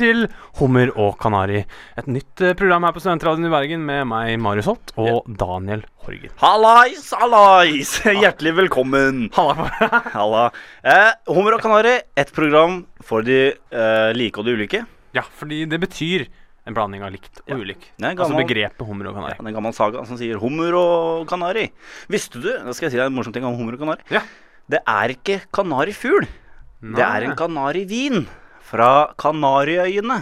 til Hummer og kanari. Et nytt eh, program her på Studentradioen i Bergen med meg, Marius Holt, og Daniel Horgen. Hallais, hallais! Hjertelig velkommen. Halla Halla. Eh, Hummer og kanari, et program for de eh, like og de ulike. Ja, fordi det betyr en blanding av likt og Ja. ulik. Altså begrepet hummer og kanari. Det er en gammel saga som sier hummer og kanari. Visste du Da skal jeg si deg en morsom ting om hummer og kanari. Ja. Det er ikke kanarifugl. Det er en kanarivin fra Kanariøyene.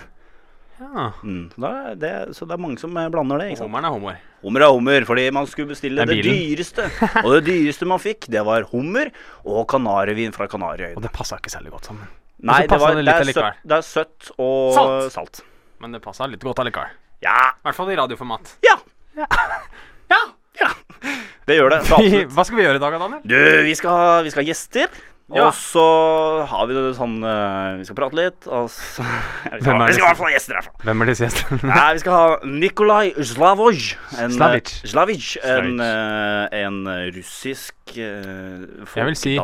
Ja. Mm. Det, så det er mange som eh, blander det. Hummeren er hummer. Hummer er hummer, fordi man skulle bestille Det det, dyreste. Og det dyreste man fikk, det var hummer og kanarivin fra Kanariøyene. Og det passa ikke særlig godt sammen. Nei, det, var, det er søtt, det er søtt og Salt. salt. Men det passa litt godt allikevel. Ja. I hvert fall i radioformat. Ja. Ja. ja. Det gjør det. Hva skal vi gjøre i dag, Daniel? Du, vi skal vi skal ha gjester. Ja. Og så har vi det sånn uh, Vi skal prate litt. Og så vi, skal, vi skal i hvert fall ha gjester herfra. Hvem er disse gjestene? Nei, vi skal ha Nikolaj Zlavoj. En, Slavic. eh, Slavic. En, uh, en russisk uh, Jeg vil si-.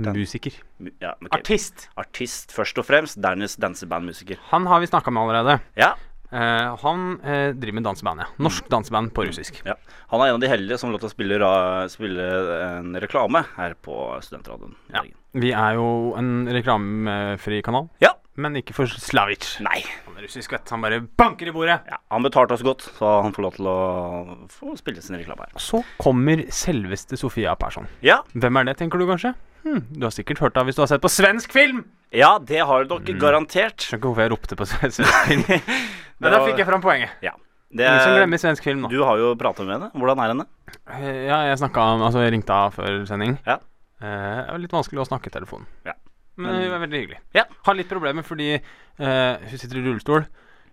Musiker. Ja, okay. Artist. Artist først og fremst. Dernest dansebandmusiker. Han har vi snakka med allerede. Ja. Eh, han uh, driver med danseband, ja. Norsk danseband på russisk. Ja. Han er en av de heldige som lot å spille, spille en reklame her på Studentradioen. Ja. Vi er jo en reklamefri kanal, Ja. men ikke for Slavic. Nei. Han er russisk, vet. Han bare banker i bordet. Ja, han betalte oss godt, så han får lov til å få spille sin reklame her. Så kommer selveste Sofia Persson. Ja, Hvem er det, tenker du kanskje? Hm, du har sikkert hørt av hvis du har sett på svensk film! Ja det har dere Mm. garantert. Skjønner ikke hvorfor jeg ropte på svensk film. Men da fikk jeg fram poenget. Ja. Det Ingen som er, glemmer svensk film nå. du har jo pratet med henne. Hvordan er henne? Eh, Ja, jeg snakka Altså, jeg ringte av før sending. Ja. Eh, det var litt vanskelig å snakke i telefon. Ja. Men hun er veldig hyggelig. Ja. Har litt problemer fordi eh, hun sitter i rullestol.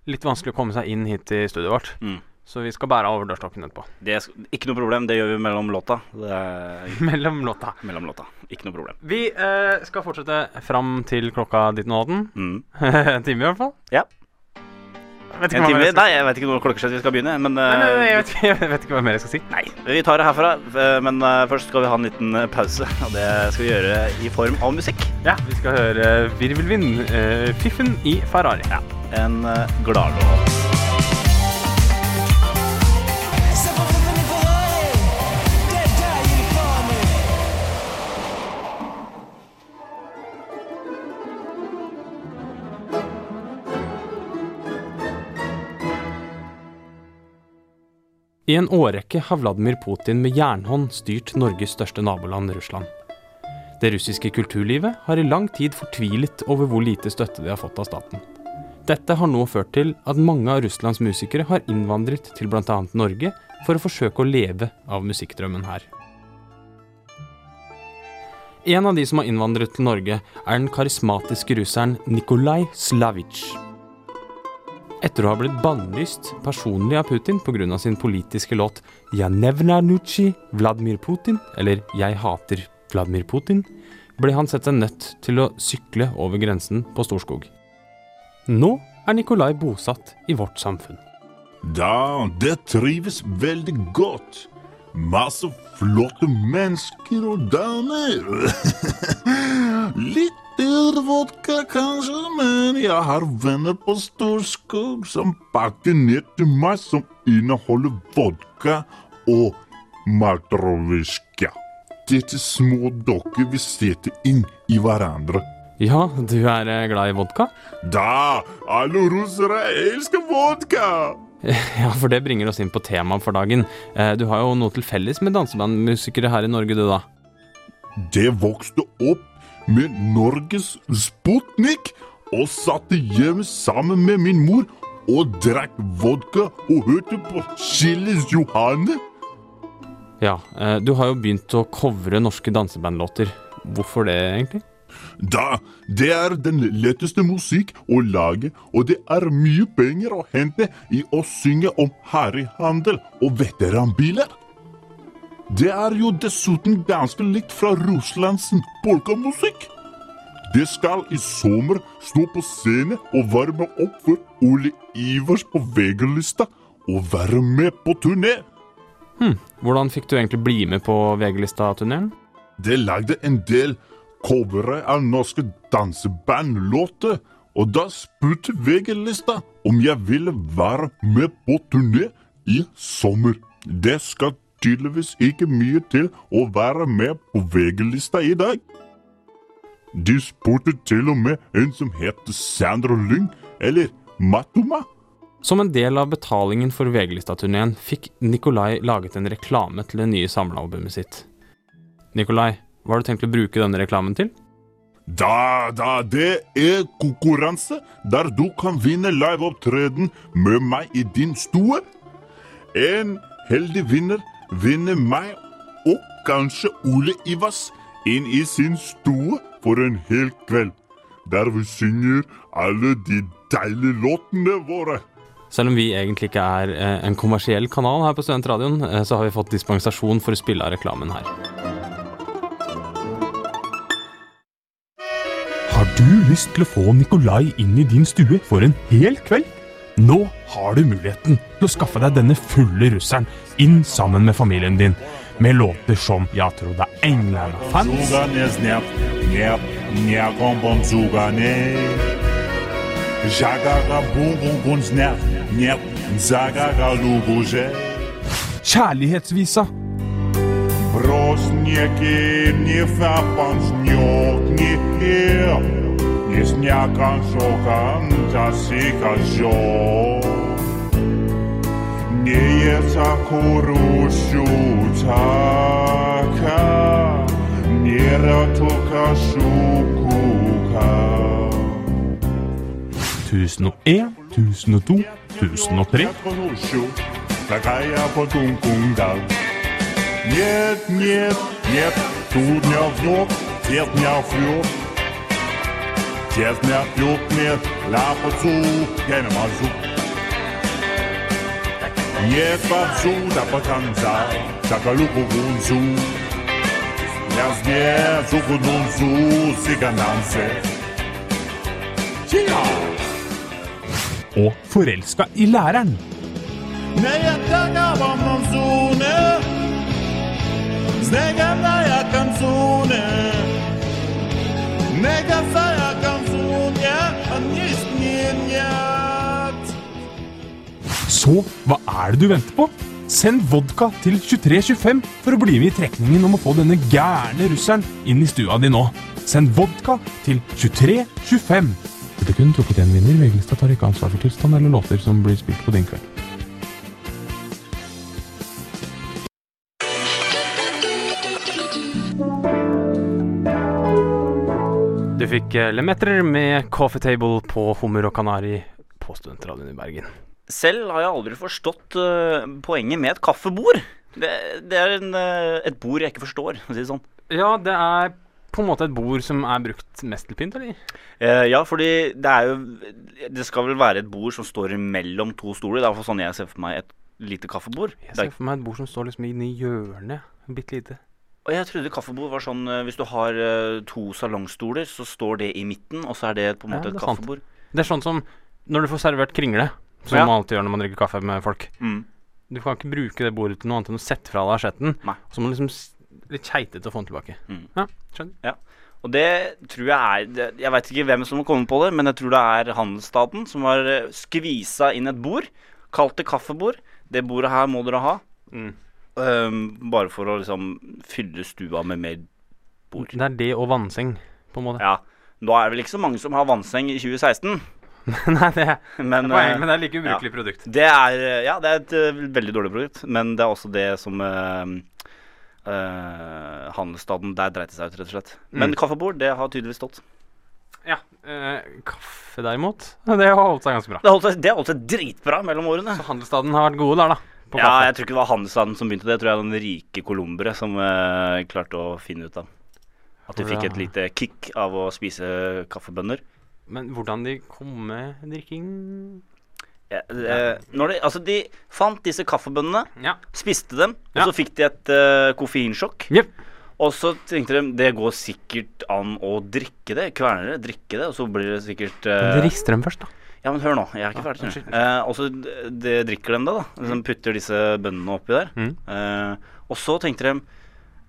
Litt vanskelig å komme seg inn hit til studioet vårt. Mm. Så vi skal bære av over dørstokken etterpå. Det er ikke noe problem, det gjør vi mellom låta. Det er Mellom låta. mellom låta. Ikke noe problem. Vi eh, skal fortsette fram til klokka ditt nå datten. Mm. en time i hvert fall. Ja. Vet ikke En time? jeg skal Nei, jeg vet ikke når klokkeslett vi skal begynne, men Nei, nei, nei, eh, jeg, vet ikke, jeg vet ikke hva mer jeg skal si. Nei, vi tar det herfra. eh, Men eh, først skal vi ha en liten eh, pause, og det skal vi gjøre i form av musikk. Ja, Vi skal høre Virvelvind, uh, Fiffen i Ferrari. Ja. En uh, gladlåt. I en årrekke har Vladimir Putin med jernhånd styrt Norges største naboland, Russland. Det russiske kulturlivet har i lang tid fortvilet over hvor lite støtte de har fått av staten. Dette har nå ført til at mange av Russlands musikere har innvandret til bl.a. Norge for å forsøke å leve av musikkdrømmen her. En av de som har innvandret til Norge, er den karismatiske russeren Nikolai Slavic. Etter å ha blitt bannlyst personlig av Putin pga. sin politiske låt 'Jeg nevner Nuchi Vladimir Putin', eller 'Jeg hater Vladimir Putin', ble han sett seg nødt til å sykle over grensen på Storskog. Nå er Nikolai bosatt i vårt samfunn. Da, det trives veldig godt. Masse flotte mennesker og damer. Litt dyr vodka kanskje, men jeg har venner på Storskog som pakker ned til meg som inneholder vodka og matrovisjka. Dette små dokker vi setter inn i hverandre. Ja, du er eh, glad i vodka? Da, alle russere elsker vodka! Ja, for det bringer oss inn på temaet for dagen. Eh, Du har jo noe til felles med dansebandmusikere her i Norge, du da? Det vokste opp med Norges Sputnik og satt hjemme sammen med min mor og drakk vodka og hørte på Chilles Johanne. Ja, eh, du har jo begynt å covre norske dansebandlåter. Hvorfor det, egentlig? Da, det er den letteste musikk å lage, og det er mye penger å hente i å synge om harryhandel og veteranbiler. Det er jo dessuten ganske likt fra Russlands polkamusikk. Det skal i sommer stå på scene og varme opp for Ole Ivers på VG-lista og være med på turné. Hvordan fikk du egentlig bli med på VG-lista-turneen? Det lagde en del covere av norske dansebandlåter, og da spurte VG-lista om jeg ville være med på turné i sommer. Det skal tydeligvis ikke mye til å være med på VG-lista i dag. De spurte til og med en som heter Sandra Lyng, eller Matoma. Som en del av betalingen for VG-lista-turneen fikk Nikolai laget en reklame til det nye samlealbumet sitt. Nikolai, hva har du tenkt å bruke denne reklamen til? Da, da, det er konkurranse der du kan vinne liveopptreden med meg i din stue. En heldig vinner vinner meg og kanskje Ole Ivas inn i sin stue for en hel kveld. Der vi synger alle de deilige låtene våre. Selv om vi egentlig ikke er eh, en kommersiell kanal her på Studentradioen, eh, så har vi fått dispensasjon for å spille av reklamen her. du lyst til å få Nikolai inn i din stue for en hel kveld? Nå har du muligheten til å skaffe deg denne fulle russeren inn sammen med familien din, med låter som Jeg tror det er englene fans, Zuganes нет, нет, не компонзугане. Жагага бум нет, нет, загага лугуже. Kjærlighetsvisa, Бросняки не фапанснёк не хер, не снякан шокан тасика жо. Не еца курушу така, не ратука шукука. 1001, 1002, 1003. Курушу, такая потумкунда. Нет, нет, нет, тут не вьет, дед не Helt ned, gjort ned, lær på to, gjennom all sol. Jepazu, da patanza, chakaluku gunzu. Las nie, suku dunzu, sigananse. Chia! Og forelska i læreren. Nei, jeg tenker om så hva er det du venter på? Send vodka til 2325 for å bli med i trekningen om å få denne gærne russeren inn i stua di nå. Send vodka til 2325. Dette kun trukket en vinner. VG-lista tar ikke ansvar for tilstand eller låter som blir spilt på din kveld. Fikk Lemetter med Coffee Table på Hummer og Kanari på Studentradioen i Bergen. Selv har jeg aldri forstått uh, poenget med et kaffebord. Det, det er en, uh, et bord jeg ikke forstår, for å si det sånn. Ja, det er på en måte et bord som er brukt mest til pynt, eller? Uh, ja, fordi det er jo Det skal vel være et bord som står mellom to stoler. Det er iallfall sånn jeg ser for meg et lite kaffebord. Jeg er- ser for meg et bord som står liksom inne i hjørnet. Bitte lite. Og jeg trodde kaffebord var sånn eh, Hvis du har eh, to salongstoler, så står det i midten, og så er det på en måte ja, et kaffebord. sant. Det er sånn som når du får servert kringle, som Ja. man alltid gjør når man drikker kaffe med folk. Mm. Du kan ikke bruke det bordet til noe annet enn å sette fra deg asjetten. Så må du liksom Litt litt keitete å få den tilbake. Mm. Ja, skjønner. Og det tror jeg er Jeg veit ikke hvem som har kommet på det, men jeg tror det er handelsstaten som har eh, skvisa inn et bord, kalt det kaffebord. Det bordet her må dere ha. Mm. Ehm, bare for å liksom fylle stua med mer bord. Det er det og vannseng, på en måte. Ja. Nå er det vel ikke så mange som har vannseng i 2016, Nei, det er men, poeng, eh, men det er like ubrukelig produkt. det er eh, Ja, det er et uh, veldig dårlig produkt, men det er også det som uh, handelsstaten der dreit seg ut, rett og slett. Men Mm. kaffebord, det har tydeligvis stått. Ja. eh, kaffe derimot, det har holdt seg ganske bra. Det holdt seg, det holdt seg dritbra mellom årene. Så handelsstaden har vært gode der, da. På Ja, jeg tror ikke det var handelsstanden som begynte det. Jeg tror det var den rike colombere som eh, klarte å finne ut av. At de fikk et lite kick av å spise kaffebønner. Men hvordan de kom med drikking Ja, eh, når de, altså, de fant disse kaffebønnene, Ja. spiste dem, og Ja. så fikk de et uh, koffeinsjokk. Jepp. Og så tenkte de det går sikkert an å drikke det. Kverne det, drikke det, og så blir det sikkert eh, De rister dem først, da. Ja, men hør nå, jeg er ikke Ja, ferdig. Eh, og så d- drikker de det, da. Liksom putter disse bønnene oppi der. Mm. Eh, og så tenkte de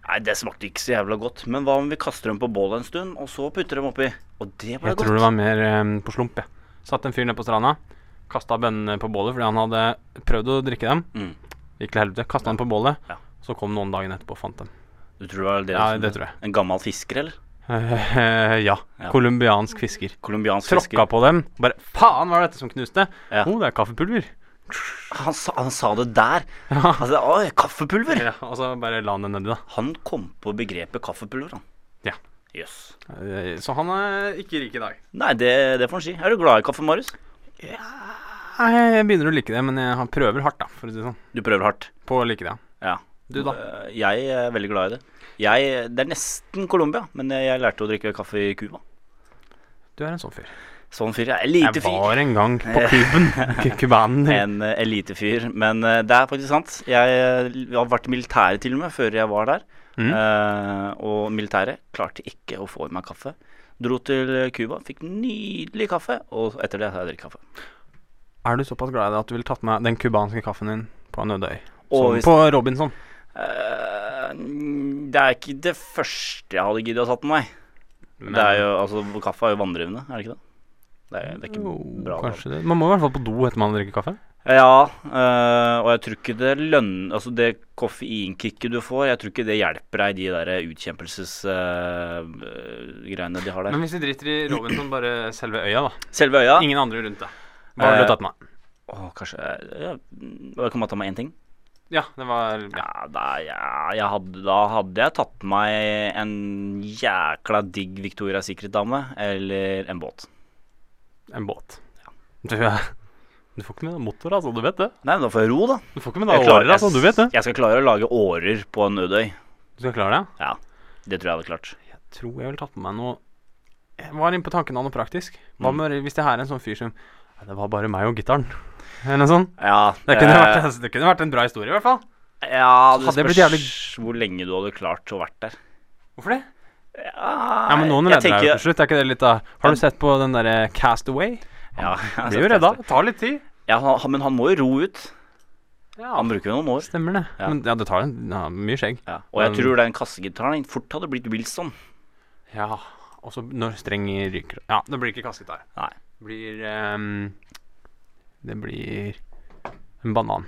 Nei, det smakte ikke så jævla godt. Men hva om vi kaster dem på bålet en stund, og så putter dem oppi? Og det ble Jeg godt. Jeg tror det var mer um, på slump, jeg. Satt en fyr nede på stranda, kasta bønnene på bålet fordi han hadde prøvd å drikke dem. Mm. Gikk til helvete. Kasta dem på bålet. Ja. Så kom noen dagen etterpå og fant dem. Du tror det var det? Ja, det tror jeg. En gammel fisker, eller? Eh, ja. Ja. Colombiansk fisker. Kolumbiansk Tråkka fisker. på dem. Bare Faen, hva er dette som knuste? Ja. oh, det er kaffepulver. Han sa, han sa det der. Ja. Altså, Oi, kaffepulver! ja. Og så bare la han det nedi, da. Han kom på begrepet kaffepulver, han. Ja. Yes. Eh, Så han er ikke rik i dag. Nei, det, det får han si. Er du glad i kaffe, Marius? Ja, jeg begynner å like det, men jeg prøver hardt, da, for å si det sånn. Du prøver hardt. På å like det, ja. Ja. Du, da? Eh, Jeg er veldig glad i det. Jeg, det er nesten Colombia, men jeg, lærte å drikke kaffe i Cuba. Du er en sånn fyr. Sånn fyr. Jeg er Jeg var en gang på Cuben. Cubanen. En eh, elitefyr. Men eh, det er faktisk sant. Jeg, har vært i militæret til og med før jeg var der. Mm. Uh, og militæret klarte ikke å få i meg kaffe. Dro til Cuba, fikk nydelig kaffe, og etter det har jeg drukket kaffe. Er du såpass glad i det at du ville tatt med den cubanske kaffen din på en øde øy? Som på Robinson. Eh, det er ikke det første jeg hadde giddet å satt meg. Men- Det er jo, altså, Kaffe er jo vanndrivende, er det ikke det? Det er, det er ikke Jo, bra. kanskje det. Man må i hvert fall på do etter man drikker kaffe. Ja, øh, og jeg tror ikke det lønner Altså det koffeinkicket du får, jeg tror ikke det hjelper deg i de der utkjempelsesgreiene de har der. Men hvis vi driter i Robinson, bare selve øya, da. Selve øya Ingen andre rundt deg. Hva har Eh, du tatt med? Å, kanskje ja, kan bare ta med én ting. Ja, det var ja. Ja, da, ja, hadde, da hadde jeg tatt meg en jækla digg Victoria Secret-dame eller en båt. en båt. Du, du får ikke med deg motor, altså. Du vet det. Nei, men da får jeg ro, da. Du får ikke med deg årer, altså. Du vet det. Jeg skal klare å lage årer på en øde. Du skal klare det? Ja, det tror jeg hadde klart. Jeg tror jeg ville tatt med meg noe Jeg var inne på tanken av noe praktisk. Hva Mm. hvis det her er en sånn fyr som Det var bare meg og gitaren. Eller noe sånt. Ja, Det kunne, eh, vært, det kunne vært en bra historie, i hvert fall. Ja, det Hadde spørs jævlig- hvor lenge du hadde klart å vært der. Hvorfor det? Ja, Ja, men noen redder tenker... deg jo til slutt. Er ikke det litt av Har du sett på den derre Castaway? Ja, jeg Blir jo redda. det. Tar litt tid. Ja, han, han- men han må jo ro ut. Ja, Han bruker jo noen år. stemmer det. Ja. Men ja, det tar en, ja, mye skjegg. Ja. Og jeg Men- tror den kassegitaren fort hadde blitt Wilson. Ja. Og så når strenger ryker Ja, det blir ikke kassegitar. Nei. Det blir ehm, Det blir en banan.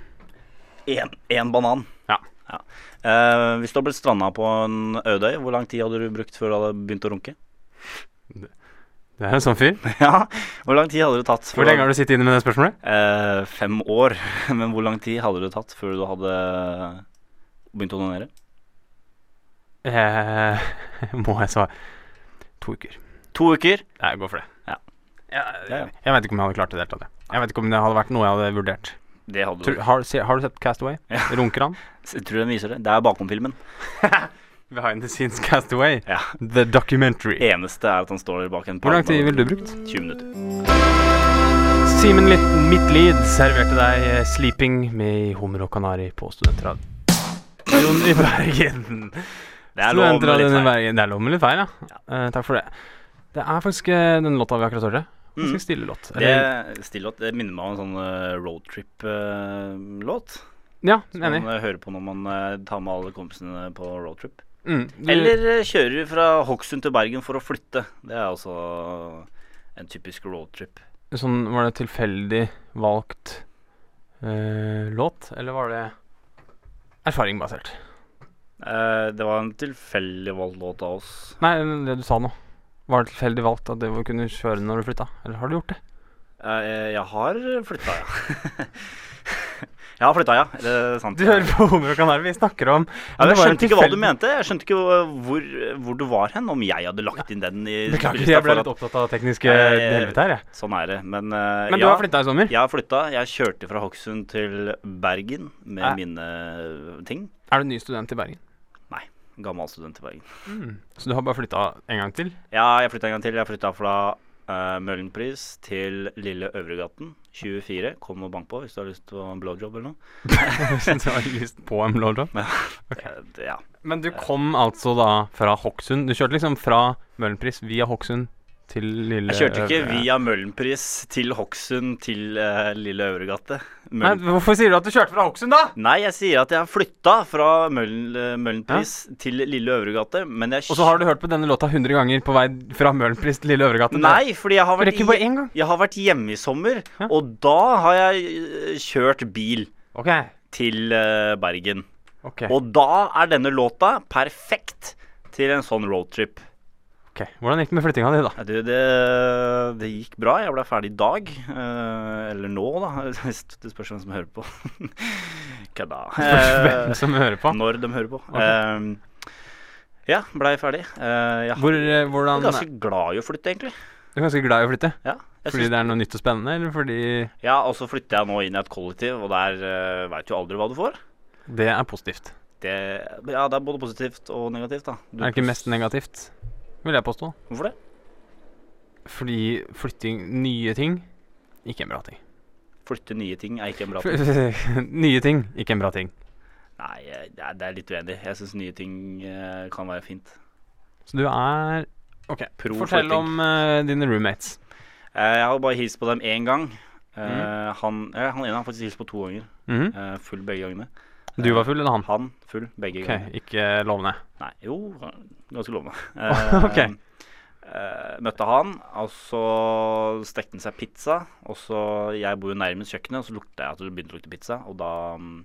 Én banan. Ja. Eh, hvis du hadde blitt stranda på en ødøy, hvor lang tid hadde du brukt før du hadde begynt å runke? Det er en sånn fyr. ja, Hvor lang tid hadde du tatt? Hvor lenge har du sittet inne med det spørsmålet? Eh, fem år. Men hvor lang tid hadde du tatt før du hadde begynt å donere? Eh, må jeg svare To uker. To uker. Jeg går for det. Ja. Jeg, Ja, ja. jeg vet ikke om jeg hadde klart det i det hele tatt. Jeg. Vet ikke om det hadde vært noe jeg hadde vurdert. Det hadde Tror, du. har, se, har du sett Castaway? Ja. Runker han? Jeg tror den viser det. Det er bakom-filmen. Behind the scenes Castaway. Ja. The documentary. Eneste er at han står bak en Hvor lang tid ville du brukt? 20 minutter. Simen Litt- Midtlid serverte deg eh, 'Sleeping' med Hummer og Kanari på Studentradioen i Bergen. Det er lov med Studentradioen litt i feil. Bergen. Det er lov med litt feil, ja. Eh, takk for det. Det er faktisk eh, den låta vi akkurat hørte. Ganske Mm. stille låt. Det, stille låt, det minner meg om en sånn uh, roadtrip-låt. ja, som enig. man eh, hører på når man eh, tar med alle kompisene på roadtrip. Mm, du- Eller eh, kjører fra Hokksund til Bergen for å flytte. Det er altså en typisk roadtrip. Sånn, var det tilfeldig valgt eh, låt, eller var det erfaringbasert? Eh, det var en tilfeldig valgt låt av oss. Nei, det du sa nå. Var det tilfeldig valgt at det var kunne kjøre når du flytta? Eller har du gjort det? Eh, jeg har flytta, ja. Jeg har flytta, ja. Er sant? Du hører på Homer og Kanar, vi snakker om Ja, jeg skjønte ikke hva du mente. Jeg skjønte ikke hvor, hvor du var hen, om jeg hadde lagt inn den i Beklager, jeg ble litt opptatt av tekniske Eh, helvete her, jeg. Sånn er det. Men, uh, Men du ja, har flytta i sommer? Jeg har flytta. Jeg kjørte fra Hokksund til Bergen med Ja. mine ting. Er du ny student i Bergen? Gammel student i Bergen. Så du har bare flytta en gang til? Ja, jeg flytta en gang til. Jeg flytta fra uh, Møhlenpris til Lille Øvregaten. 24. Kom og bank på hvis du har lyst på en blowjob eller noe. Hvis du har lyst på en blowjob? Eh, okay. ja. Men du kom altså da fra Hokksund? Du kjørte liksom fra Møhlenpris via Hokksund til Lille Jeg kjørte ikke via Møhlenpris til Hokksund til uh, Lille Øvregate. Nei, hvorfor sier du at du kjørte fra Hokksund, da? Nei, jeg sier at jeg har flytta fra Møhlenpris ja? Til Lille Øvregate, men jeg Og så har du hørt på denne låta 100 ganger på vei fra Møhlenpris til Lille Øvregate? Nei, fordi jeg har vært, i- jeg har vært hjemme i sommer, Ja. og da har jeg eh, kjørt bil okay. til uh, Bergen. Okay. Og da er denne låta perfekt til en sånn roadtrip. Ok. Hvordan gikk det med flyttinga di, da? Ja, Du, det, det gikk bra. Jeg ble ferdig i dag. eh, eller nå, da. Det spørs hvem som hører på. Kødda. Hvem Eh, som hører på? når de hører på. Eh, ja, blei ferdig. Eh, jeg Hvor, eh, er ganske glad i å flytte, egentlig. Du er ganske glad i å flytte? Ja, Fordi det er noe nytt og spennende, eller fordi ja og så flytter jeg nå inn i et kollektiv, og der uh, veit du aldri hva du får. det er positivt? Det, ja, det er både positivt og negativt, da. Du, Er det ikke mest negativt, vil jeg påstå. Hvorfor det? Fordi flytting, nye ting, ikke en bra ting. Flytte nye ting er ikke en bra ting. nye ting, ikke en bra ting. Nei, det er, det er litt uenig. Jeg syns nye ting uh, kan være fint. Så du er Ok, Pro fortell flytting. om uh, dine roommates. Uh, jeg har bare hilst på dem én gang. Mm. han, han ene har faktisk hilst på to ganger. Mm. Full begge gangene. Du var full, eller han? Han full begge Ok, ganger. ikke lovende. Nei, jo, ganske lovende. okay. Ok. eh, møtte han, og så stekte han seg pizza. Og så Jeg bor jo nærmest kjøkkenet, og så lukta jeg at det begynte å lukte pizza. Og da mm,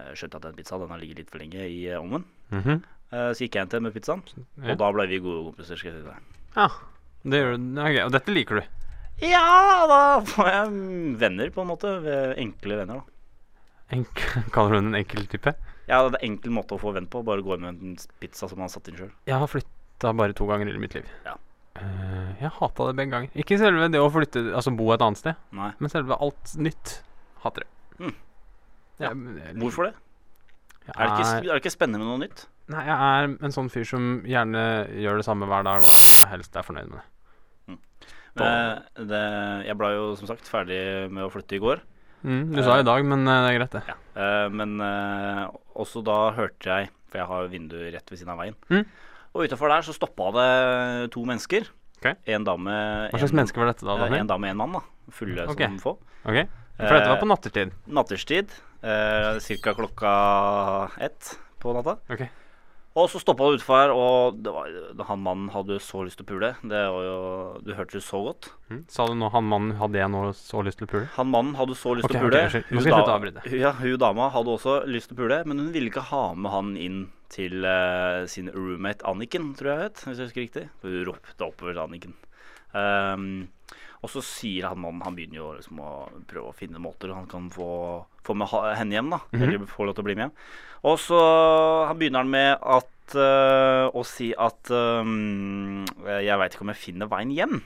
eh, skjønte jeg at den pizzaen den har ligget litt for lenge i eh, ovnen. -hmm. uh, så gikk jeg inn til med pizzaen, Ja. og da ble vi gode kompiser. skal jeg si deg. Ja, det gjør du. Okay. og dette liker du. Ja, da får jeg mm, venner, på en måte. Enkle venner, da. Enk Kaller du den en enkel type? Ja, det er en enkel måte å få venn på. Bare gå inn med en pizza som man har satt inn sjøl. Jeg har flytta bare to ganger i mitt liv. Ja. Uh, jeg hata det begge ganger. Ikke selve det å flytte, altså bo et annet sted, Nei. men selve alt nytt. Hater det. Mm. Jeg- Ja. jeg- Hvorfor det? jeg Er det, ikke, er- er det ikke spennende med noe nytt? Nei, jeg er en sånn fyr som gjerne gjør det samme hver dag, og helst er fornøyd med det. Eh, det, jeg ble jo som sagt ferdig med å flytte i går. Mm, du sa i dag, men eh, det er greit, det. Ja. Eh, men eh, også da hørte jeg For jeg har vindu rett ved siden av veien. Mm. Og utafor der så stoppa det to mennesker. Okay. En dame Hva slags en, mennesker var dette, da? Daniel? En dame og en mann, da. Fulle okay. som få. Okay. For dette var på nattertid? Natterstid. Eh, Ca. klokka ett på natta. Ok. Og så stoppa det utfor og det var, han mannen hadde så lyst til å pule. Det var jo Du hørte det så godt. Mm. Sa du nå han mannen hadde jeg nå så lyst til å pule? Han mannen hadde så lyst til til å pule. Okay, Hun da-. Ja, hun dama hadde også lyst til å pule, men hun ville ikke ha med han inn til uh, sin roommate Anniken, tror jeg het, hvis jeg husker riktig. Hun ropte oppover til Anniken. Ehm, og så sier han mannen Han begynner jo liksom å prøve å finne måter han kan få, få med henne hjem, da. Mhm. Eller få lov til å bli med hjem. Og så han begynner han med at eh, å si at ehm, Jeg veit ikke om jeg finner veien hjem.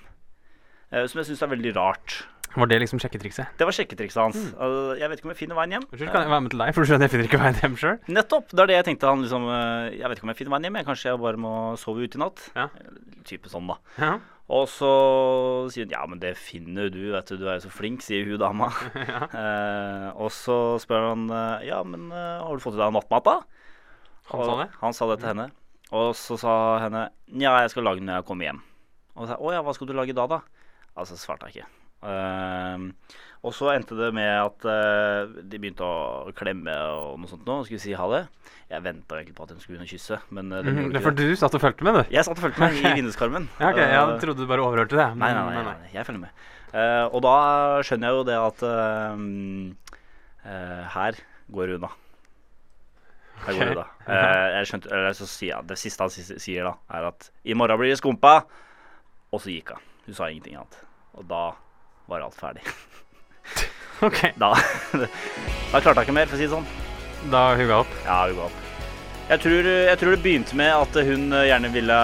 Uh, som jeg syns er veldig rart. Var det liksom sjekketrikset? Det var sjekketrikset hans. Altså, jeg vet ikke om jeg finner veien hjem. Unnskyld, kan jeg være med til deg? For du skjønner jeg finner ikke veien hjem sjøl? Nettopp! Det er det jeg tenkte. han liksom uh, Jeg vet ikke om jeg finner veien hjem. Jeg. Kanskje jeg bare må sove ute i natt. Ja. Type sånn, da. Ja. Og så sier hun ja, men det finner du, vet du. Du er jo så flink, sier hun dama. eh, og så spør han eh, ja, men eh, har du fått i deg nattmat, da? Han sa det? Han sa det til henne. Og så sa henne ja, jeg skal lage den når jeg kommer hjem. Og så sa jeg å ja, hva skal du lage da, da? Altså svarte jeg ikke. Ehm, og så endte det med at eh, de begynte å klemme og noe sånt nå, og skulle si ha det. Jeg venta egentlig på at de skulle begynne å kysse, men de Mhm, det er ikke for du satt og fulgte med, du? Jeg satt og fulgte med i vinduskarmen. Ja, ok, Eh, Jeg trodde du bare overhørte det. Nei, nei, nei, jeg følger med. Eh, og da skjønner jeg jo det at eh, eh, her går det unna. Her går det unna. Eh, jeg skjønte, eller så sier jeg, det siste han sier da, er at i morgen blir det skumpa. Og så gikk hun. Hun sa ingenting annet. Og da var alt ferdig. Ok, Da, da klarte jeg ikke mer, for å si det sånn. da hugga opp. Ja, hugga opp. Jeg tror, jeg tror det begynte med at hun gjerne ville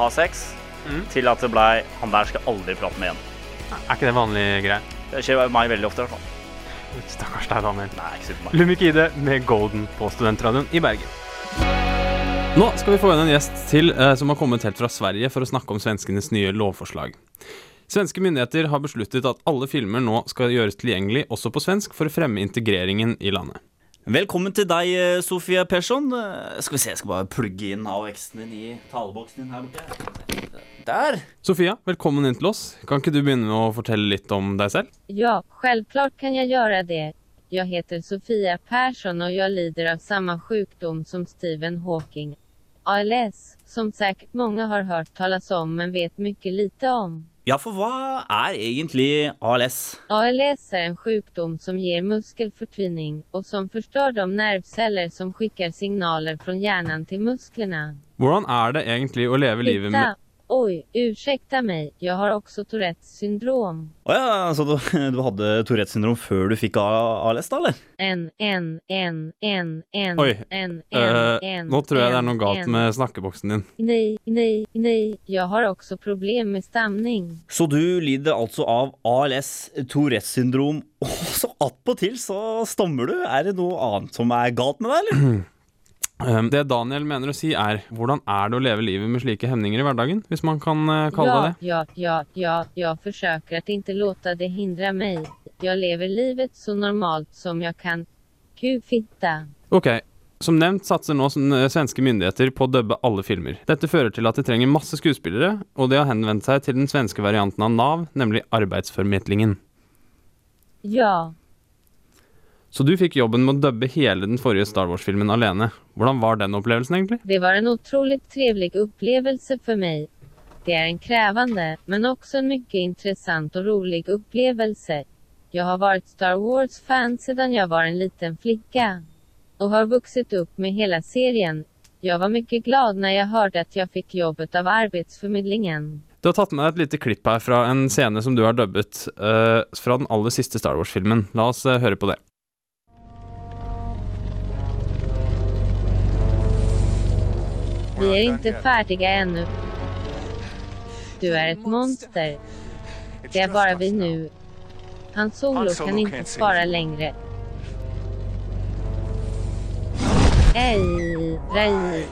ha sex, Mm. til at det blei Han der skal aldri prate med igjen. Er ikke det vanlig greie? Det skjer meg veldig ofte, i hvert fall. Stakkars deg, Daniel. Nei, ikke på meg. Lumikide med Golden på Studentradioen i Bergen. Nå skal vi få inn en gjest til eh, som har kommet helt fra Sverige for å snakke om svenskenes nye lovforslag. Svenske myndigheter har besluttet at alle filmer nå skal gjøres tilgjengelig også på svensk for å fremme integreringen i landet. Velkommen til deg, eh, Sofie Persson. Eh, Skal vi se, jeg skal bare plugge inn AOX-en din i taleboksen din her borte. Der. Sofia, velkommen inn til oss. Kan ikke du begynne med å fortelle litt om deg selv? Ja, selvklart kan jeg gjøre det. Jeg heter Sofia Persson og jeg lider av samme sjukdom som Stephen Hawking. ALS, som sikkert mange har hørt talas om men vet mye lite om. Ja, for hva er egentlig ALS? ALS er en sjukdom som gir muskelfortvinning, og som forstår de nervceller som sender signaler fra hjernen til musklene. Hvordan er det egentlig å leve livet med Oj, ursäkta Jeg jag har også Tourettes syndrom. Å ja, så du, du hadde Tourettes syndrom før du fikk ALS, da, eller? En, en, en, en, en, Oi, en, en, uh, en, nå tror jeg det er noe galt en. med snakkeboksen din. Nei, nei, nei, jeg har også problem med stamning. Så du lider altså av ALS, Tourettes syndrom, og så attpåtil så stammer du? Er det noe annet som er galt med deg, eller? Um, Det Daniel mener å si er hvordan er det å leve livet med slike hemninger i hverdagen, hvis man kan eh, kalle det Ja, det? ja, ja, ja, jeg forsøker at ikke låte det hindre meg. Jeg lever livet så normalt som jeg kan. Kufitta. Ok, som nevnt satser nå svenske myndigheter på å dubbe alle filmer. Dette fører til at de trenger masse skuespillere, og de har henvendt seg til den svenske varianten av Nav, nemlig Arbeidsformidlingen. Ja, Så du fikk jobben med å dubbe hele den forrige Star Wars-filmen alene. Hvordan var den opplevelsen, egentlig? det var en utrolig trevlig opplevelse for meg. Det er en krevende, men også en mye interessant og rolig opplevelse. Jeg har vært Star Wars-fan siden jeg var en liten flicka. og har vokst opp med hele serien. Jeg var mye glad når jeg hørte at jeg fikk jobbet av arbeidsformidlingen. Du har tatt med deg et lite klipp her fra en scene som du har dubbet uh, fra den aller siste Star Wars-filmen. La oss uh, høre på det. Vi är inte färdiga ännu. Du är ett monster. Det är bara vi nu. Han Solo kan inte spara längre. Ej, rej.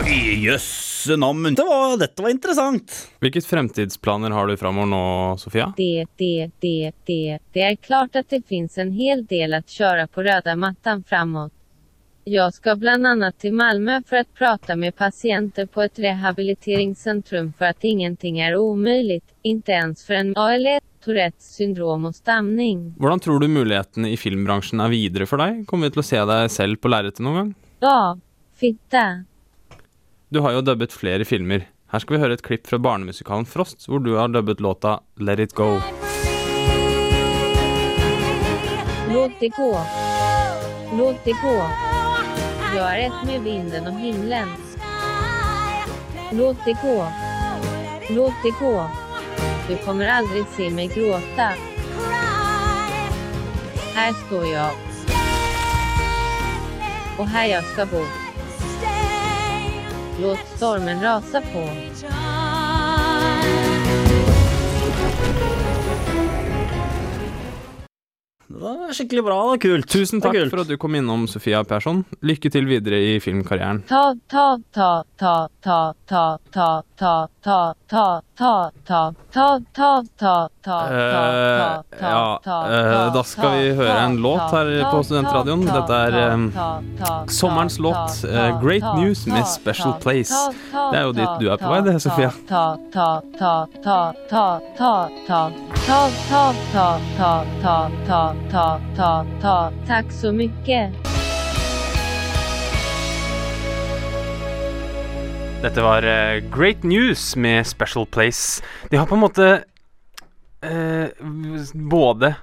Oi, jøsse namn. Det var, dette var interessant. Hvilke fremtidsplaner har du framover nå, Sofia? Det, det, det, det. Det er klart at det finns en hel del å kjøre på røde mattan framover. Jag ska bland annat till Malmö för att prata med patienter på ett rehabiliteringscentrum för att ingenting är omöjligt, inte ens för en ALS, Tourettes syndrom och stamning. Hvordan tror du mulighetene i filmbransjen er videre for deg? Kommer vi til å se deg selv på lerretet noen gang? Ja, fitta. Du har jo dubbet flere filmer. Her skal vi høre et klipp fra barnemusikalen Frost, hvor du har dubbet låta Let It Go. Låt det gå. Låt det gå. Er ett med vinden och himlen. Låt det gå. Låt det gå. Du kommer aldrig se mig gråta. Här står jag. Och här jag ska bo. Låt stormen rasa på. Skikkelig bra. Det er kult. Tusen takk kult. for at du kom innom, Sofia Persson. Lykke til videre i filmkarrieren. Ta, ta, ta, ta, ta, ta, ta, ta, ta, ta, ta, ta, ta, ta, ta, ta, Eh, ja, eh, da skal vi høre en låt her på Studentradioen. Dette er, eh, sommerens låt, eh, Great News med Special Place. Det er jo dit du er på vei, det, Sofia. Ta, ta, ta, ta, ta, ta, ta, ta, ta, ta, ta, ta, ta, ta, ta, ta. ta. Tack så mycket. Dette var eh, Great News med Special Place. De har på en måte eh, både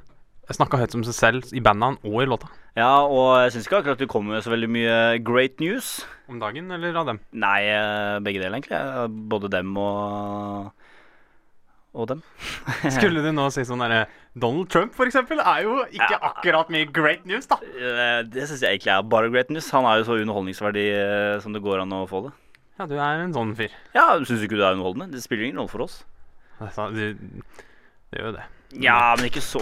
snakka høyt om seg selv i bandene og i låta. Ja, og jeg syns ikke akkurat du kommer med så veldig mye great news. Om dagen, eller av dem? Nei, eh, begge deler, egentlig. Både dem og og dem. Skulle du nå si sånn derre Donald Trump, for eksempel, er jo ikke Ja. akkurat mye great news, da. Eh, Det syns jeg egentlig er bare great news. Han er jo så underholdningsverdig eh, som det går an å få det. Ja, du er en sånn fyr. Ja, Syns du ikke du er underholdende? Det spiller ingen rolle for oss. Altså, du, det gjør jo det. Ja, men ikke så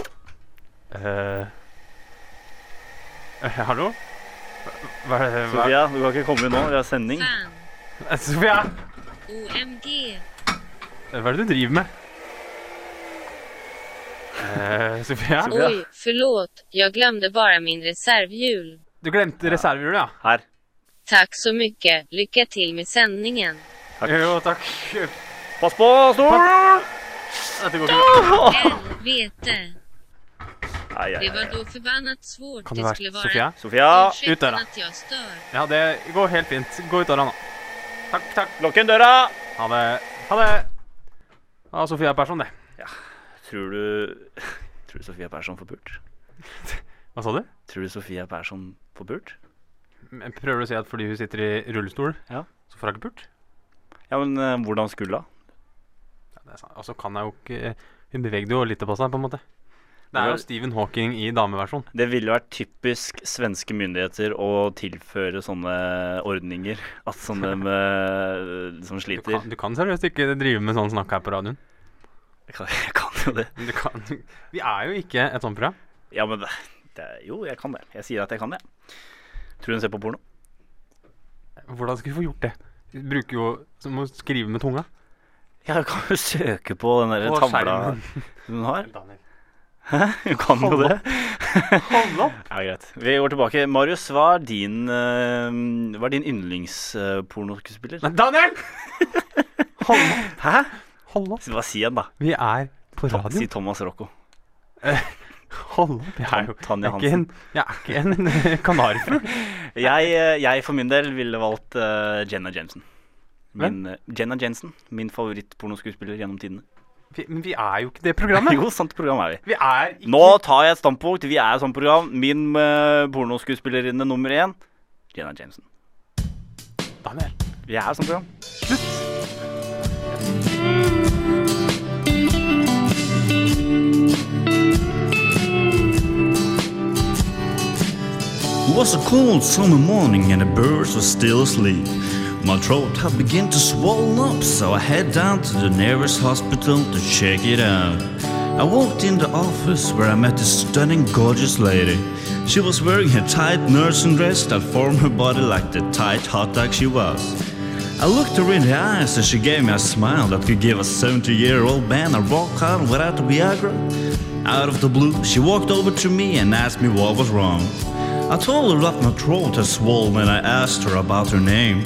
Eh, eh, hallo? Hva er det hva- Sofia, du kan ikke komme inn nå. Vi har sending. Sofia, OMG. hva er det du driver med? Eh, Sofia? Oi, forlåt. förlåt. Jag glömde bara min reservhjul. Du glemte reservehjulet, ja? Her. Tack så mycket. Lycka till med sändningen. Takk. Jo, takk. Pass på, stolen! Dette går ikke. Helvete. Det var då förbannat svårt Kan det være skulle vara. Sofia? Sofia, ut att jag stör. Ja, det går helt fint. Gå ut døra nå. Takk, takk. lukk igjen døra! Ha det. Ha det. Ja, Sofia Persson, det. Tror du Tror du Sofia Persson får pult? Hva sa du? Tror du Sofia Persson får pult? Men Prøver du å si at fordi hun sitter i rullestol, Ja. så får hun ikke pult? Ja, men uh, hvordan skulle hun? Ja, det er sant. Og kan jeg jo ikke Hun bevegde jo litt på seg, på en måte. Det er jo Stephen Hawking i dameversjon. Det ville vært typisk svenske myndigheter å tilføre sånne ordninger. At sånne med, som Du sliter kan, du kan seriøst ikke drive med sånn snakk her på radioen. Jeg kan, jeg det. Du kan, vi er jo ikke et sånt program. Ja, men det, det, Jo, jeg kan det. Jeg sier at jeg kan det. Tror du hun ser på porno? Hvordan skal vi få gjort det? Du bruker jo som å skrive med tunga. Ja, du kan jo søke på den der På tavla hun har. Daniel. Du kan jo det. Hold opp! Ja, greit. Vi går tilbake. Marius, hva er din, uh, hva er din yndlingspornoskuespiller? Nei, Daniel! Hold opp. Hæ? Hold opp. Hva sier han, da? Vi er på radio? si. Thomas Rocco. Hold opp. Jeg er jo Tanja jeg er ikke en, en eh, kanarifugl. Jeg, eh, jeg for min del ville valgt uh, Jenna Jensen. Min, uh, Jenna Jensen, min favorittpornoskuespiller gjennom tidene. Vi, men vi er jo ikke det programmet. Jo, sant program er vi. Vi er ikke Nå tar jeg et standpunkt. Vi er et sånt program. Min uh, pornoskuespillerinne nummer én, Jenna Jameson. Daniel. Vi er et sånt program. It was a cold summer morning and the birds were still asleep. My throat had begun to swell up, so I head down to the nearest hospital to check it out. I walked in the office where I met this stunning, gorgeous lady. She was wearing a tight nursing dress that formed her body like the tight hot dog she was. I looked her in the eyes and she gave me a smile that could give a 70 year old man a rock hard without the Viagra. Out of the blue, she walked over to me and asked me what was wrong. I told her that my throat had swollen and I asked her about her name.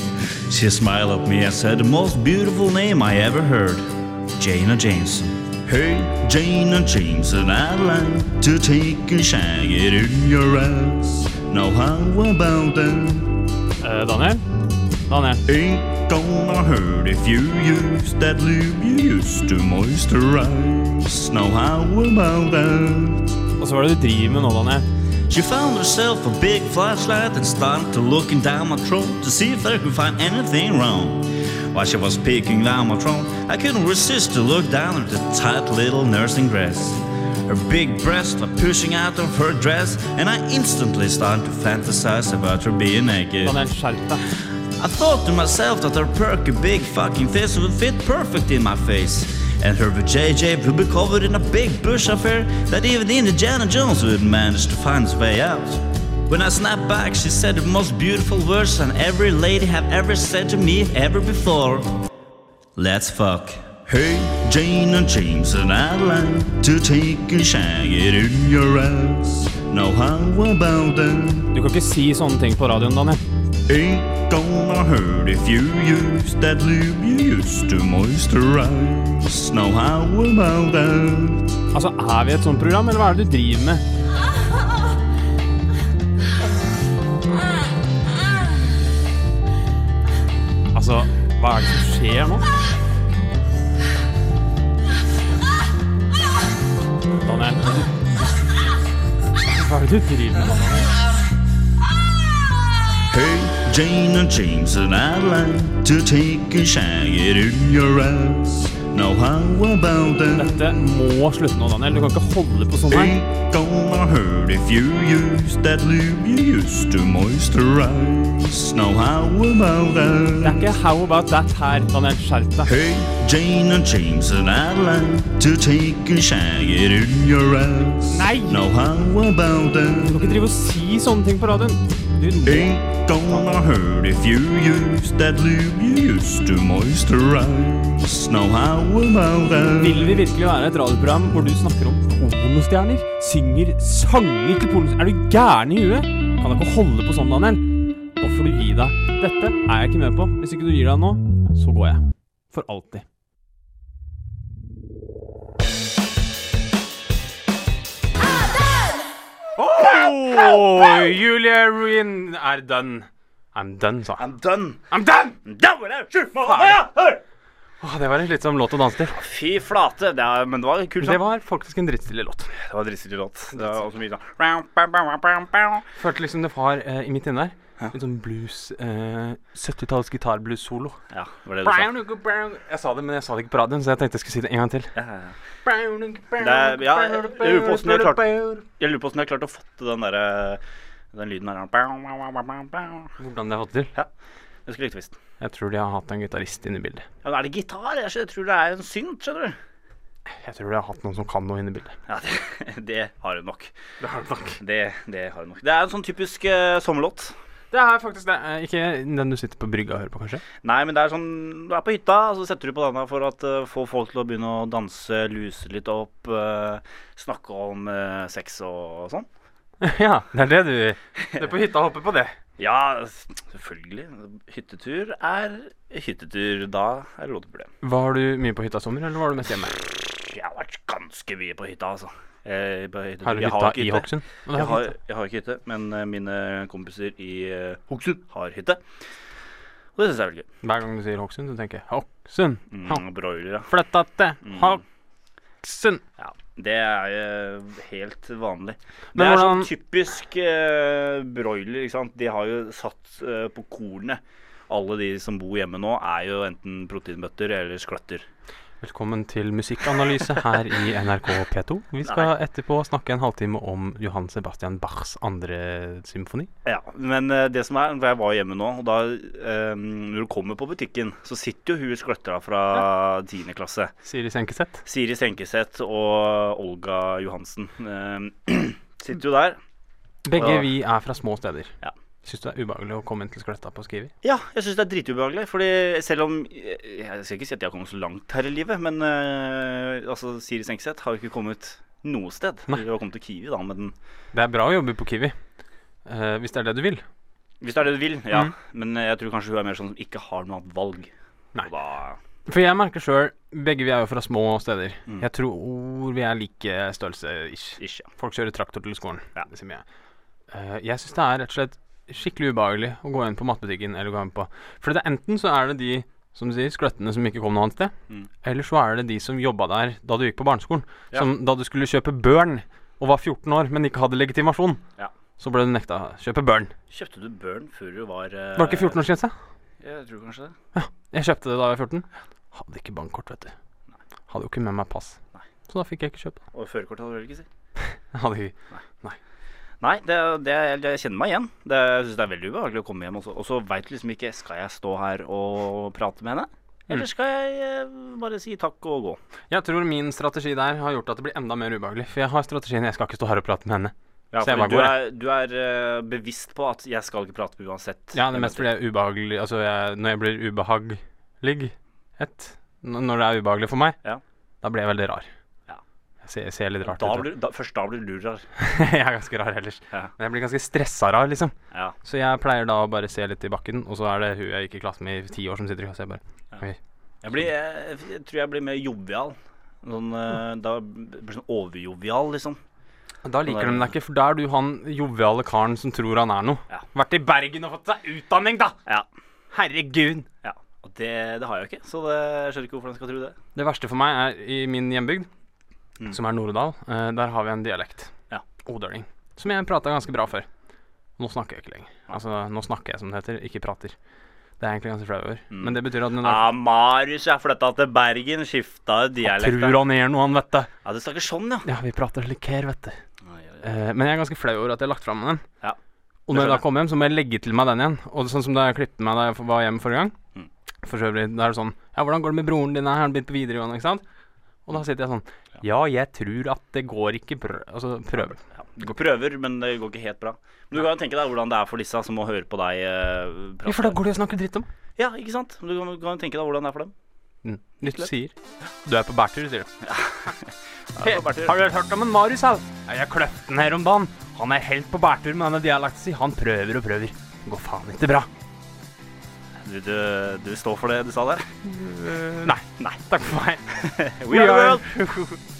She smiled at me and said the most beautiful name I ever heard Jana Jameson. Hey, Jana Jameson, I'd like to take a shag it in your ass. Now, how about that? Eh, Daniel? Daniel. Ain't gonna hurt if you use that lube you used to moisturize. Now, how about that? Og så hva er det du driver med nå, Daniel? She found herself a big flashlight and started to looking down my throat to see if there could find anything wrong. While she was peeking down my throat, I couldn't resist to look down at the tight little nursing dress. Her big breasts were pushing out of her dress, and I instantly started to fantasize about her being naked. Daniel, skjerp deg. I thought to myself that her perky big fucking face would fit perfect in my face. And her with JJ would be covered in a big bush affair that even Indiana Jones wouldn't manage to find his way out. When I snapped back, she said the most beautiful words than every lady have ever said to me ever before. Let's fuck. Hey, Jane and James, and I'd like to take a shag it in your ass. Now how about that? Du kan ikke si sånne ting på radioen, Daniel. Ain't gonna hurt if you use that lube you used to moisturize. Now how about that? Altså, Er vi et sånt program, eller hva er det du driver med? Altså, hva er det som skjer nå? Daniel. Hva er det du driver med? Hey, Jane and James, and I'd like to take a shag in your ass. Now how about that? Dette må slutte nå, Daniel. Du kan ikke holde på sånn her. Ain't gonna hurt if you use that lube you used to moisturize. Now how about that? Det er ikke how about that her, Daniel. Skjerp deg. Hey, Jane and James, and I'd like to take a shag in your ass. Nei! Now how about that? Du kan ikke drive og si sånne ting på radioen. Ain't gonna hurt if you use that lube you used to moisturize. Now how about that? Vil vi virkelig være et radioprogram hvor du snakker om pornostjerner? Synger sanger til pornostjerner? Er du gæren i huet? Kan da ikke holde på sånn, Daniel. Nå får du gi deg. Dette er jeg ikke med på. Hvis ikke du gir deg nå, så går jeg. For alltid. Oh, Julie Ruin er done. I'm done, sa han. I'm done. I'm done! Done without you, motherfucker! Åh, det var en slitsom låt å danse til. Fy flate. Det er, men det var en kul Det var faktisk en drittstille låt. Det var en drittstille låt. Det var også mye sånn Følte liksom det var eh, i mitt inne der. Litt sånn blues eh, 70-talls gitarblues-solo. Ja, var det du sa. Jeg sa det, men jeg sa det ikke på radioen, så jeg tenkte jeg skulle si det en gang til. Ja, ja, ja. er- ja, jeg lurer på hvordan jeg har Jeg lurer på hvordan jeg klarte å få til den derre Den lyden der. Hvordan de har fått det til. Jeg skulle likt visst. Jeg tror de har hatt en gitarist inne i bildet. Ja, men er det gitar? Jeg tror det er en synt, skjønner du. Jeg tror de har hatt noen som kan noe inne i bildet. Ja, det, det har hun nok. Det har hun nok. Det, det har hun nok. Det er en sånn typisk uh, sommerlåt. Det er faktisk det. Eh, Ikke den du sitter på brygga og hører på, kanskje? Nei, men det er sånn Du er på hytta, og så setter du på denne for å få folk til å begynne å danse, luse litt opp, uh, snakke om uh, sex og sånn. ja, det er det du Du er på hytta og hopper på det. Ja, selvfølgelig. Hyttetur er hyttetur. Da er det lov til å problem. Var du mye på hytta i sommer, eller var du mest hjemme? Jeg har vært ganske mye på hytta, altså. Jeg, på. Har du hytta i. Hokksund? Jeg har, jeg har ikke hytte, men eh, mine kompiser i uh, Hokksund har hytte. Og det syns jeg er veldig gøy. Hver gang du sier Hokksund, så tenker jeg Hokksund. Mm, broiler, ja. Flytta til Mm. Hokksund. ja. Det er jo helt vanlig. Det er sånn typisk eh, broiler, ikke sant. De har jo satt eh, på kornet. Alle de som bor hjemme nå, er jo enten proteinbøtter eller skløtter. Velkommen til musikkanalyse her i NRK P2. Vi skal etterpå snakke en halvtime om Johan Sebastian Bachs andre symfoni. Ja, men eh, det som er, for jeg var hjemme nå, og da eh, Når du kommer på butikken, så sitter jo hun skløtta fra tiende klasse. Siri Senkeseth. Siri Senkeseth og Olga Johansen eh, sitter jo der. Begge Ja. vi er fra små steder. Ja. Syns du det er ubehagelig å komme inn til Skletta på Skrivi? Ja, jeg syns det er dritubehagelig. Fordi selv om Jeg skal ikke si at jeg har kommet så langt her i livet, men uh, altså, Siri Senkseth har jo ikke kommet noe sted. Nei. Hun har kommet til Kiwi, da, men Det er bra å jobbe på Kiwi. Uh, hvis det er det du vil. hvis det er det du vil, ja. Mm. Men jeg tror kanskje hun er mer sånn som ikke har noe annet valg. Nei. Da For jeg merker sjøl Begge vi er jo fra små steder. Mm. Jeg tror vi er like størrelse-ish. Ish, ja. Folk kjører traktor til skolen. Ja. Det sier mye. Uh, jeg syns det er rett og slett skikkelig ubehagelig å gå inn på matbutikken eller gå inn på For det er enten så er det de som du sier, skløttene som ikke kom noe annet sted. Mm. Eller så er det de som jobba der da du gikk på barneskolen. Ja. Som da du skulle kjøpe børn og var 14 år, men ikke hadde legitimasjon. Ja. Så ble du nekta å kjøpe børn. Kjøpte du børn før du var uh, Var det ikke 14-årsgrense? Jeg tror kanskje det. Jeg kjøpte det da jeg var 14. Hadde ikke bankkort, vet du. Hadde jo ikke med meg pass. Nei. Så da fikk jeg ikke kjøpe. Og førerkort hadde du vel ikke si? Hadde ikke Nei, det, det, jeg kjenner meg igjen. Det, jeg syns det er veldig ubehagelig å komme hjem også. Og så veit liksom ikke Skal jeg stå her og prate med henne? Eller skal jeg eh, bare si takk og gå? Jeg tror min strategi der har gjort at det blir enda mer ubehagelig. For jeg har strategien jeg skal ikke stå her og prate med henne. Ja, for bare du er, du er eh, bevisst på at jeg skal ikke prate med uansett. Ja, det er mest fordi jeg er ubehagelig Altså jeg, når jeg blir ubehagelig et, Når det er ubehagelig for meg, Ja. da blir jeg veldig rar. Ser, ser litt rart Da ut. blir, da, først da blir du rar. jeg er ganske rar ellers. Ja. Men jeg blir ganske stressa rar, liksom. Ja. Så jeg pleier da å bare se litt i bakken, og så er det hun jeg gikk i klasse med i ti år som sitter i klasse. Jeg bare okay. Jeg, blir, jeg, jeg tror jeg blir mer jovial. Sånn, eh, da blir jeg sånn overjovial, liksom. Da liker de deg ikke, for da er du han joviale karen som tror han er noe. Ja. Vært i Bergen og fått seg utdanning, da! Ja. Herregud! ja. Og det, det har jeg jo ikke, så det, jeg skjønner ikke hvorfor han skal tro det. Det verste for meg er i min hjembygd, Mm. som er Norddal, eh, der har vi en dialekt. Ja. Odøling. som jeg prata ganske bra før. Nå snakker jeg ikke lenger. Altså, nå snakker jeg som det heter, ikke prater. Det er egentlig ganske flau over. Mm. Men det betyr at Ja, Marius er flytta til Bergen, skifta dialekt. Tror han er noe, han, vet du. Ja, du snakker sånn, ja. Ja, vi prater slik her, vet du. Oi, oi, oi. Eh, men jeg er ganske flau over at jeg har lagt fram den. Ja, Og når jeg da kommer hjem, så må jeg legge til meg den igjen. Og sånn som da jeg klippet meg da jeg var hjemme forrige gang. Mm. For så vidt, da er det sånn Ja, hvordan går det med broren din? Er han begynt på videregående? Ikke sant? Og da sitter jeg sånn Ja, jeg tror at det går ikke bra Altså, prøver. Ja, det går prøver, men det går ikke helt bra. Men du kan jo tenke deg hvordan det er for disse som må høre på deg eh, prate. Ja, for da går det å snakke dritt om. Ja, ikke sant? Du kan, jo tenke deg hvordan det er for dem. Mm. Nytt sier. Du er på bærtur, sier du. Ja, har du hørt om en Marius? Ja, Jeg kløpte den her om dagen. Han er helt på bærtur med denne dialekten sin. Han prøver og prøver. Det går faen ikke bra. Du, du, du står for det du sa der? Nei. Nei. Takk for meg. We are the world!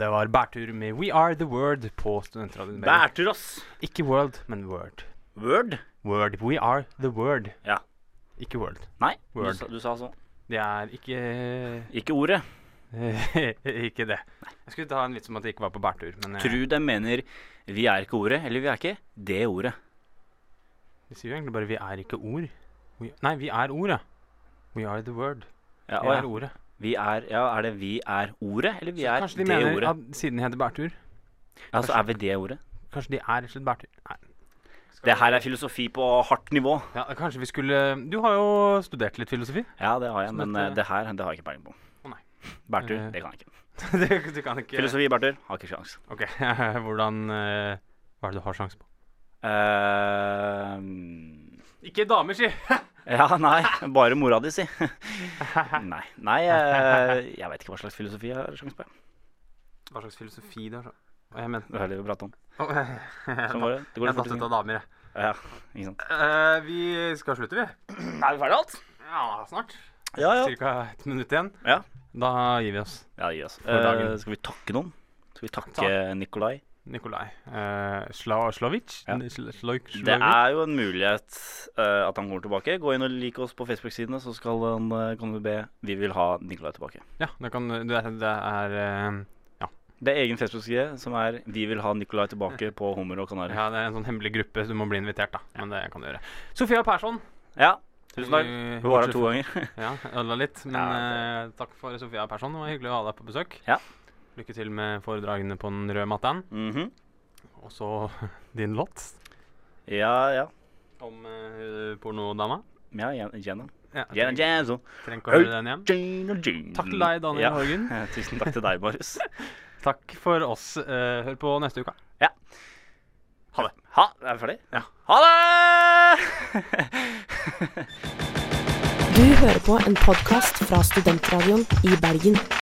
Det var bærtur med We Are The Word på Studentradioen. Bærtur, ass. Ikke World, men Word. Word? Word. We Are The Word. Ja. Ikke World. Nei, du, sa- du sa sånn. Det er ikke Ikke ordet. Ikke det. Jeg skulle ta en vits om at jeg ikke var på bærtur, men jeg... Tru de mener vi er ikke ordet, eller vi er ikke det ordet. de sier jo egentlig bare 'vi er ikke ord'. We, nei, vi er ordet. We are the word. Ja, Vi er ja. ordet. Vi er, ja, er det vi er ordet, eller vi Så er kanskje de mener ordet? at siden det heter bærtur, Ja, så er vi det ordet. kanskje de er rett og slett bærtur. Nei. Det her er filosofi på hardt nivå. Ja, kanskje vi skulle Du har jo studert litt filosofi. Ja, det har jeg, men dette- eh, det her det har jeg ikke peiling på. Å, nei. Bærtur, uh, det kan jeg ikke. du kan ikke Filosofi, Bærtur, har ikke sjans. Ok, hvordan uh, Hva er det du har sjanse på? Uh, Ikke damer, si! ja, nei, bare mora di, si. nei, nei eh, jeg vet ikke hva slags filosofi jeg har sjanse på. Hva slags filosofi det er? Jeg mente Det er om. oh, Sånn var det. Det går Jeg datt ut av damer, jeg. Ja, ikke sant. Uh, vi skal slutte, vi. Er vi ferdige alt? Ja, snart. Ja, ja. Cirka et minutt igjen. Ja. Da gir vi oss. Ja, gi oss. Uh. Skal vi takke noen? Skal vi takke Takk. Nikolai? Nikolai uh, Sla Slavic? Ja. Sl- Det er jo en mulighet uh, at han kommer tilbake. Gå inn og lik oss på Facebook-sidene, så skal han, uh, kan du be Vi vil ha Nikolai tilbake. Ja, det, kan, det det er Det er egen Facebook-side som er Vi vil ha Nikolai tilbake på Hummer og Kanari. ja, det er en sånn hemmelig gruppe, så du må bli invitert, da. Men det kan du gjøre. Sofia Persson. Ja, tusen takk. Hun var her to ganger. Ja, ødela litt. Men Ja, uh, takk for Sofia Persson. Det var hyggelig å ha deg på besøk. Ja. Lykke til med foredragene på den røde matten. Mhm. Og så din låt Ja, ja. om uh, pornodama. Ja, gjennom. Ja, Jenna Jazzo. trenger ikke å høre den igjen. Takk til deg, Daniel Ja. Horgen. Tusen takk til deg, Marius. Takk for oss. Eh, hør på neste uke. Ja. Ha det. Ha, er vi ferdig? Ja. Ha det! Du hører på en podkast fra Studentradioen i Bergen.